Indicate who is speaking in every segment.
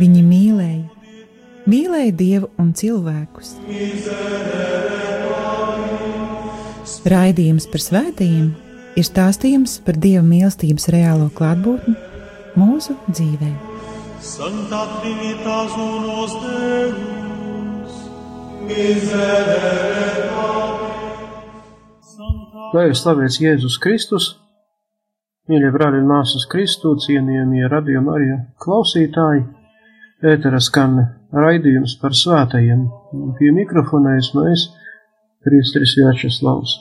Speaker 1: Viņi mīlēja, mīlēja Dievu un cilvēkus. Raidījums par svētījumiem ir stāstījums par Dieva mīlestības reālo klātbūtni mūsu dzīvē.
Speaker 2: Santa Trinitas unos Deus, miserere
Speaker 3: Lai ir slavēts Jēzus Kristus, mīļie brāļi un māsas Kristu, cienījamie radījumi arī klausītāji, ētera skan raidījums par svētajiem, pie mikrofona es, Kristris Vjačeslavs.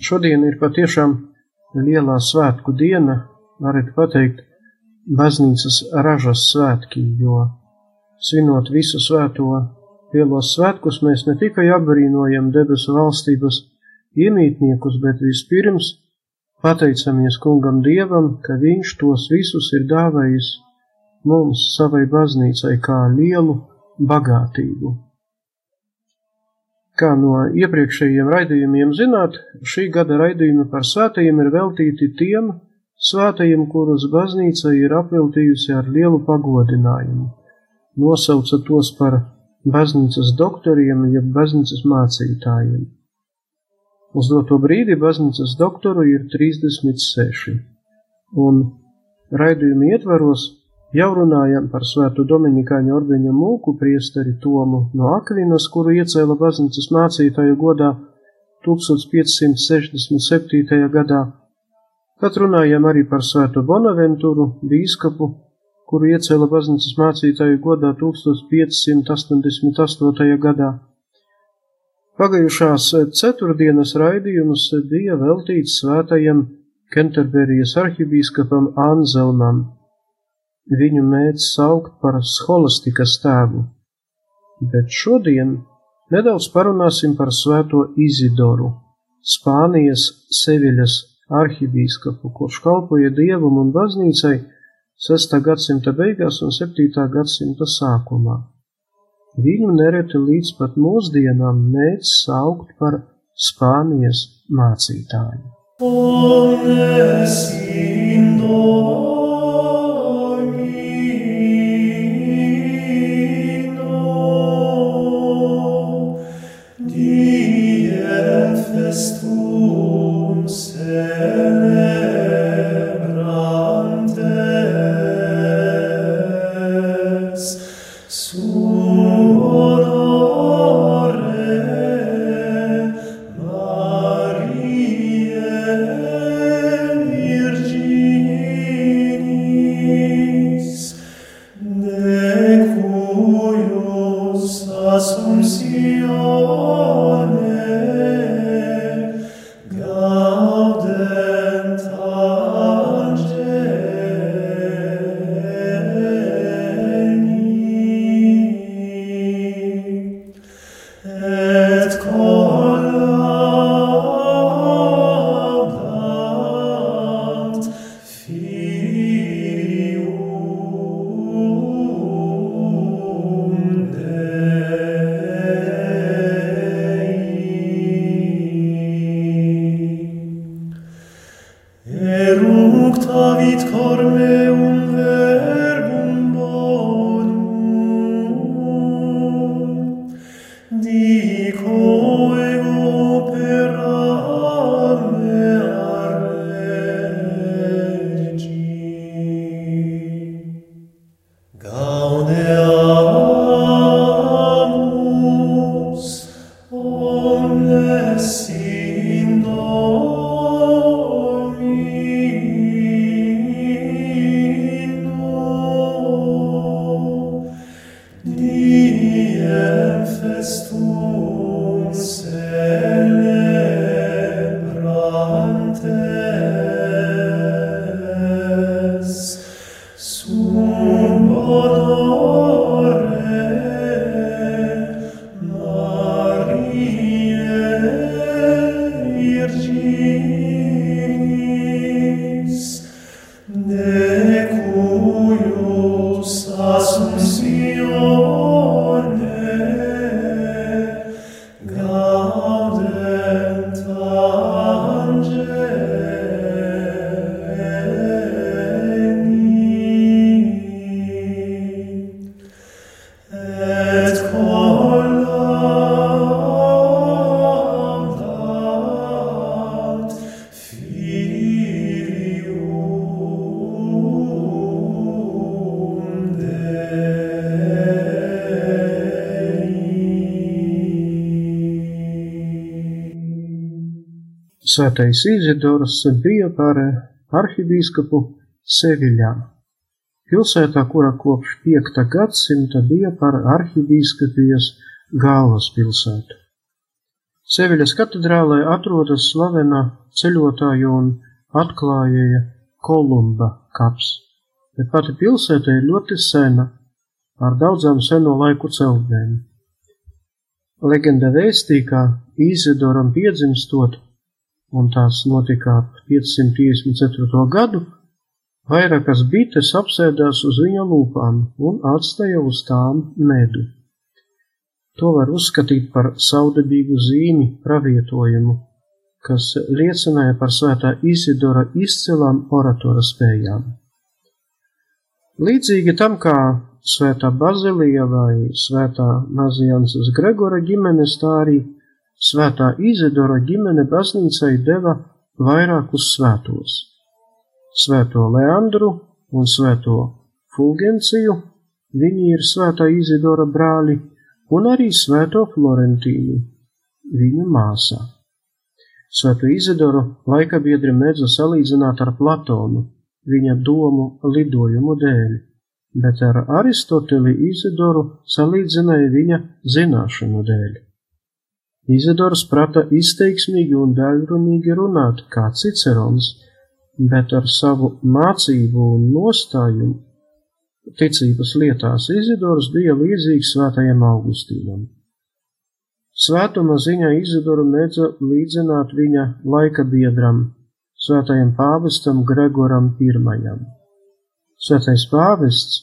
Speaker 3: Šodien ir patiešām lielā svētku diena, varat pateikt, baznīcas ražas svētki, jo svinot visu svēto lielos svētkus, mēs ne tikai apbrīnojam debesu valstības iemītniekus, bet vispirms pateicamies kungam Dievam, ka viņš tos visus ir dāvājis mums savai baznīcai kā lielu bagātību. Kā no iepriekšējiem raidījumiem zināt, šī gada raidījumi par svētajiem ir veltīti tiem svētajiem, kurus baznīca ir apveltījusi ar lielu pagodinājumu. Nosauca tos par baznīcas doktoriem, jeb baznīcas mācītājiem. Uz doto brīdi baznīcas doktoru ir 36, un raidījuma ietvaros jau runājam par svēto Dominikāņu ordeņa mūku priesteri Tomu no Akvinas, kuru iecēla baznīcas mācītāju godā 1567. gadā. Tad runājam arī par svēto Bonaventuru, bīskapu, kuru iecēla baznīcas mācītāju godā 1588. gadā. Pagājušās ceturtdienas raidījums bija veltīts svētajam Kenterberijas arhibīskapam Anzelmam. Viņu mēdz saukt par scholastikas tēvu, bet šodien nedaudz parunāsim par svēto Izidoru, Spānijas Seviļas arhibīskapu, kurš kalpoja dievam un baznīcai 6. gadsimta beigās un 7. gadsimta sākumā. Viņu nereti līdz pat mūsdienām mēdz saukt par Spānijas mācītāju.
Speaker 2: Sum
Speaker 3: Svētais Izidors bija par arhibīskapu Seviļā, pilsētā, kura kopš 5. gadsimta bija par arhibīskapijas galvaspilsētu. Seviļas katedrālē atrodas slavena ceļotāju un atklājēja Kolumba kaps, bet pati pilsēta ir ļoti sena, ar daudzām seno laiku celtnēm. Legenda vēstī, ka Īzidoram piedzimstot, un tās notika ap 554. gadu, vairākas bites apsēdās uz viņa lūpām un atstāja uz tām medu. To var uzskatīt par saudabīgu zīmi pravietojumu, kas liecināja par svētā Izidora izcilām oratora spējām. Līdzīgi tam, kā Svētā Bazilija vai Svētā Maziansas Gregora ģimenes, tā arī Svētā Izidora ģimene baznīcai deva vairākus svētos - Svēto Leandru un Svēto Fulgenciju, viņi ir Svētā Izidora brāļi, un arī Svēto Florentīnu, viņa māsā. Svēto Izidoru laika biedri mēdza salīdzināt ar Platonu, viņa domu lidojumu dēļ bet ar Aristoteli Izidoru salīdzināja viņa zināšanu dēļ. Izidors prata izteiksmīgi un daļrunīgi runāt kā Cicerons, bet ar savu mācību un nostājumu ticības lietās Izidors bija līdzīgs svētajam Augustīnam. Svētuma ziņā Izidoru mēdza līdzināt viņa laika biedram, svētajam pāvestam Gregoram I. Svētais pāvests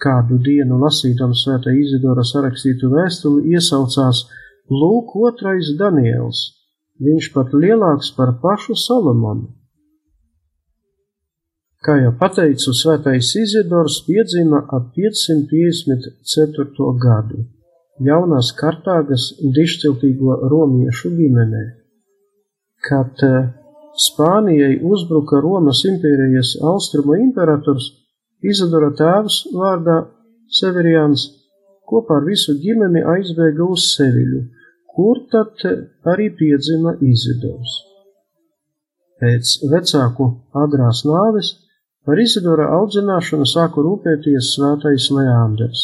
Speaker 3: kādu dienu lasīdams svētā Izidora sarakstītu vēstuli iesaucās Lūk, otrais Daniels, viņš pat lielāks par pašu Salomonu. Kā jau pateicu, svētais Izidors piedzima ap 554. gadu jaunās Kartāgas dišciltīgo romiešu ģimenē. Kad eh, Spānijai uzbruka Romas impērijas austrumu imperators, Izadora tēvs vārdā Severians kopā ar visu ģimeni aizbēga uz Seviļu, kur tad arī piedzima Izidors. Pēc vecāku agrās nāves par Izidora audzināšanu sāku rūpēties svētais Leanders,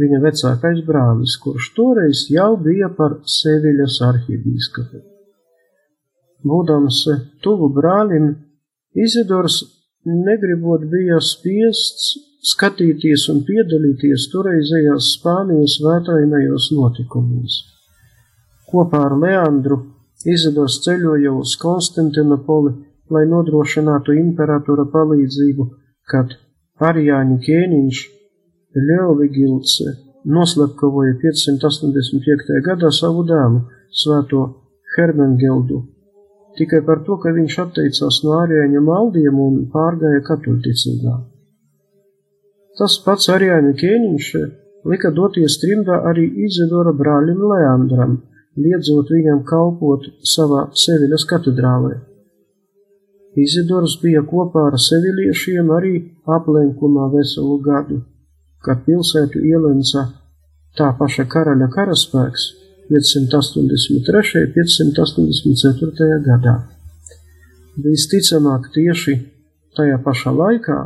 Speaker 3: viņa vecākais brālis, kurš toreiz jau bija par Seviļas arhibīskapu. Būdams tuvu brālim, Izidors negribot bija spiests skatīties un piedalīties toreizējās Spānijas vētrainajos notikumos. Kopā ar Leandru Izados ceļoja uz Konstantinopoli, lai nodrošinātu imperatora palīdzību, kad Arijāņu ķēniņš Ļeovigilds noslepkavoja 585. gadā savu dēlu, svēto Hermengeldu, tikai par to, ka viņš atteicās no ārēņa maldiem un pārgāja katoļticībā. Tas pats ārēņa ķēniņš lika doties trimdā arī Izidora brālim Leandram, liedzot viņam kalpot savā Seviļas katedrālē. Izidors bija kopā ar seviliešiem arī aplenkumā veselu gadu, kad pilsētu ielenca tā paša karaļa karaspēks 583. un 584. gadā. Visticamāk, tieši tajā pašā laikā,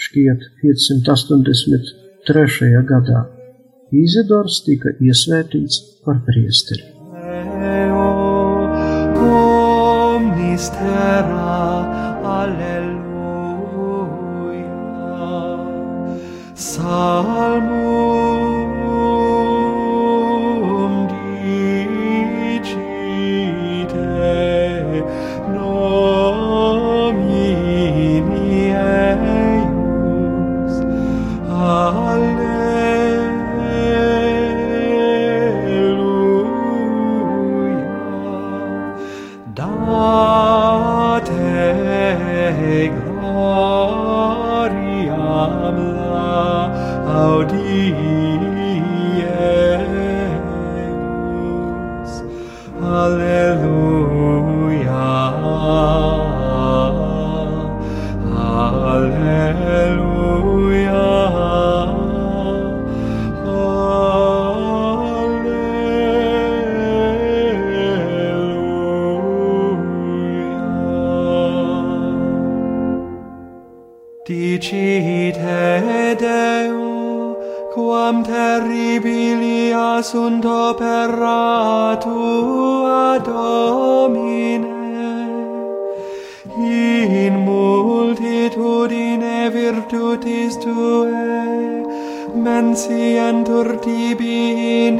Speaker 3: šķiet 583. gadā, Izidors tika iesvētīts par priesteri. Salmo Dicite Deo,
Speaker 2: quam terribilia sunt opera Tua, Domine, in multitudine virtutis Tuae, mencientur Tibi in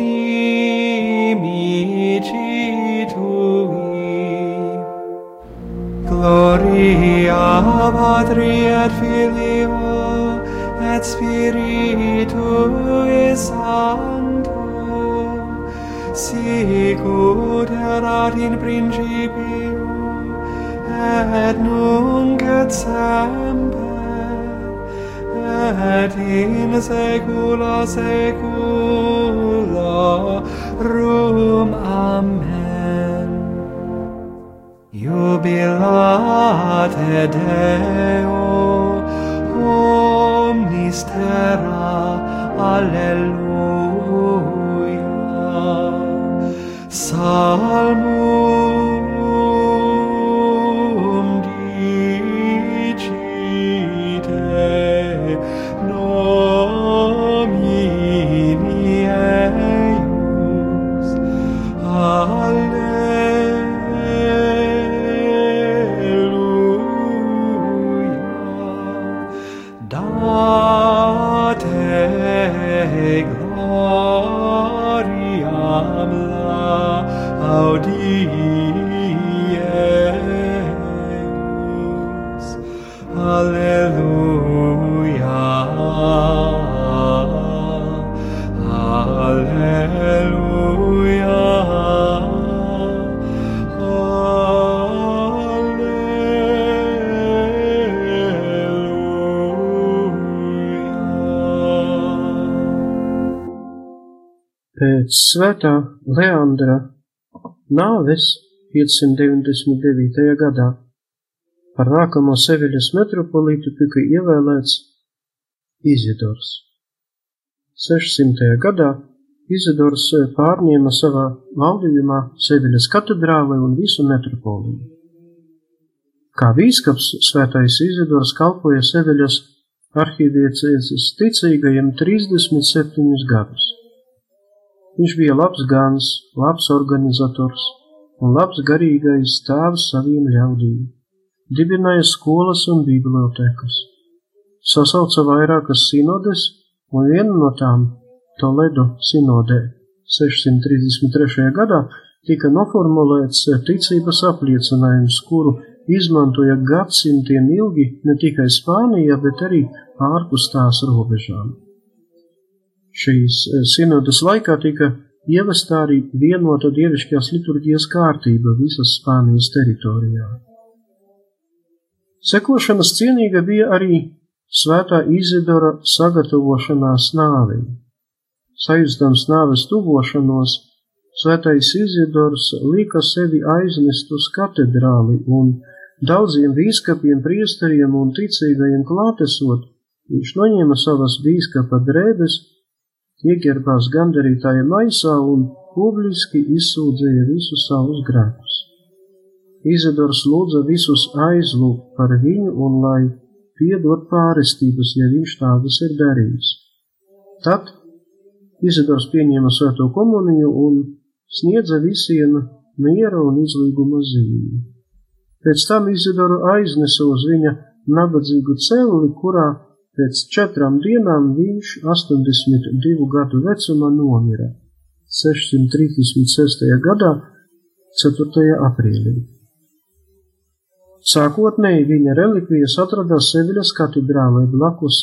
Speaker 2: Gloria Patri et Filio et Spiritui Sancto, sicut erat in principio, et nunc et semper, et in saecula saeculorum. Amen. Jubilate Deo, omnis terra, alleluia. Salmo
Speaker 3: Pēc svētā Leandra nāves 599. gadā par nākamo Seviļas metropolītu tika ievēlēts Izidors. 600. gadā Izidors pārņēma savā valdījumā Seviļas katedrāli un visu metropoliju. Kā bīskaps svētais Izidors kalpoja Seviļas arhīdiecēzes ticīgajiem 37 gadus. Viņš bija labs gans, labs organizators un labs garīgais tēvs saviem ļaudīm. Dibināja skolas un bibliotekas. Sasauca vairākas sinodes, un viena no tām, Toledo sinodē, 633. gadā, tika noformulēts ticības apliecinājums, kuru izmantoja gadsimtiem ilgi ne tikai Spānija, bet arī ārpus tās robežām. Šīs sinodas laikā tika ievestā arī vienota dievišķās liturģijas kārtība visas Spānijas teritorijā. Sekošanas cienīga bija arī svētā Izidora sagatavošanās nāvei. Sajūstams nāves tuvošanos, svētais Izidors lika sevi aiznest uz katedrāli un daudziem bīskapiem, priesteriem un ticīgajiem klātesot, viņš noņēma savas bīskapa drēbes, ieģērbās gandarītāja maisā un publiski izsūdzēja visus savus grēkus. Izidors lūdza visus aizlūgt par viņu un lai piedod pārestības, ja viņš tādas ir darījis. Tad Izidors pieņēma svēto komuniju un sniedza visiem miera un izlīguma zīmi. Pēc tam Izidoru aiznesa uz viņa nabadzīgu celli, kurā pēc četrām dienām viņš 82 gadu vecumā nomira 636. gadā 4. aprīlī. Sākotnēji viņa relikvijas atradās Seviļas katedrālē blakus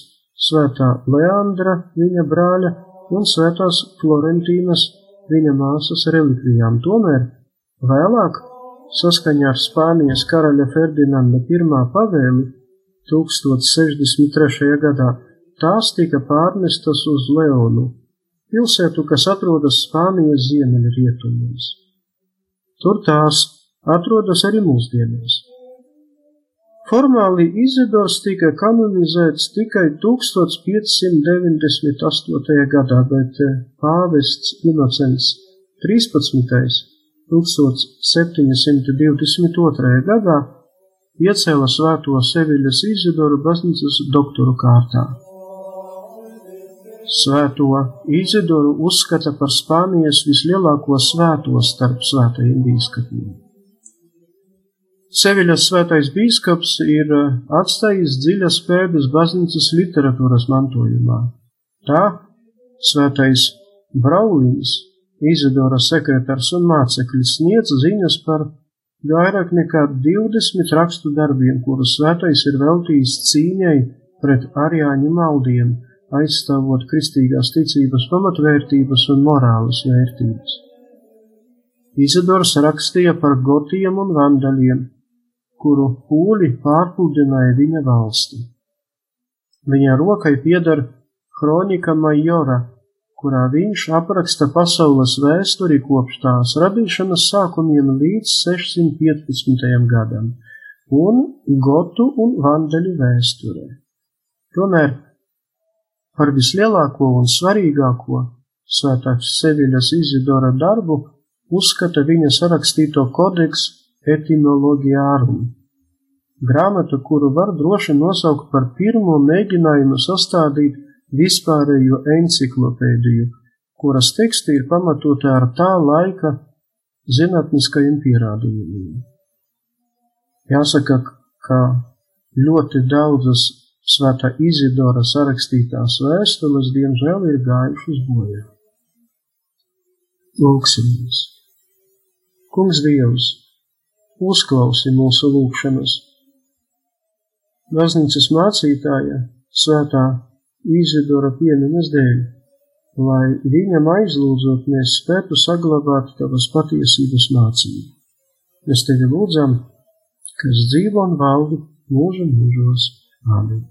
Speaker 3: svētā Leandra, viņa brāļa un svētās Florentīnas, viņa māsas relikvijām. Tomēr vēlāk, saskaņā ar Spānijas karaļa Ferdinanda I pavēli 1063. gadā, tās tika pārnestas uz Leonu, pilsētu, kas atrodas Spānijas ziemeļrietumos. Tur tās atrodas arī mūsdienās. Formāli Izidors tika kanonizēts tikai 1598. gadā, bet pāvests Inocents 13. 1722. gadā iecēla svēto Seviļas Izidoru baznīcas doktoru kārtā. Svēto Izidoru uzskata par Spānijas vislielāko svēto starp svētajiem bīskapiem. Seviļas svētais bīskaps ir eh, atstājis dziļas pēdas baznīcas literatūras mantojumā. Tā svētais Braulīns, Izidora sekretārs un māceklis sniedz ziņas par vairāk nekā 20 rakstu darbiem, kurus svētais ir veltījis cīņai pret arjāņu maldiem aizstāvot kristīgās ticības pamatvērtības un morāles vērtības. Izadors rakstīja par gotiem un vandaļiem, kuru pūļi pārpludināja viņa valsti. Viņa rokai pieder Kronika Majora, kurā viņš apraksta pasaules vēsturi kopš tās radīšanas sākumiem līdz 615. gadam, un gotu un vandaļu vēsturē. Tomēr Par vislielāko un svarīgāko svētāks Seviļas Izidora darbu uzskata viņa sarakstīto kodeks Etimologiārum, grāmatu, kuru var droši nosaukt par pirmo mēģinājumu sastādīt vispārējo enciklopēdiju, kuras teksti ir pamatoti ar tā laika zinātniskajiem pierādījumiem. Jāsaka, ka ļoti daudzas Svētā Izidora sarakstītās vēstules, diemžēl, ir gājušas bojā. Lūksimies! Kungs Dievs, uzklausi mūsu lūgšanas! Baznīcas mācītāja, Svētā Izidora piemiņas dēļ, lai viņam aizlūdzot mēs spētu saglabāt tavas patiesības mācību. Mēs tevi lūdzam, kas dzīvo un valdi mūža mūžos. Āmen!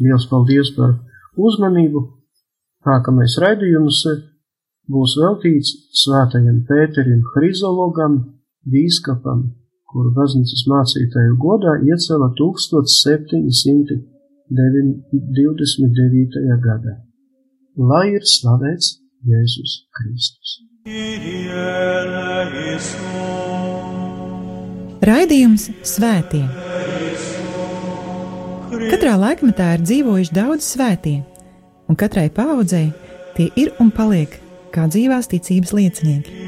Speaker 3: Liels paldies par uzmanību! Nākamais raidījums būs veltīts svētajam Pēterim Hrizologam, bīskapam, kuru baznīcas mācītāju godā iecēla 1729. gadā. Lai ir slavēts Jēzus Kristus!
Speaker 1: Raidījums Svētie! Katrā laikmetā ir dzīvojuši daudz svētie, un katrai paudzei tie ir un paliek kā dzīvās ticības liecinieki.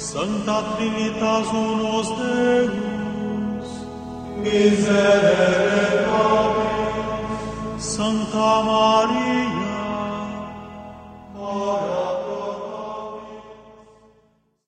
Speaker 1: Santa Trinitas unus Deus, miserere nobis. Santa Maria,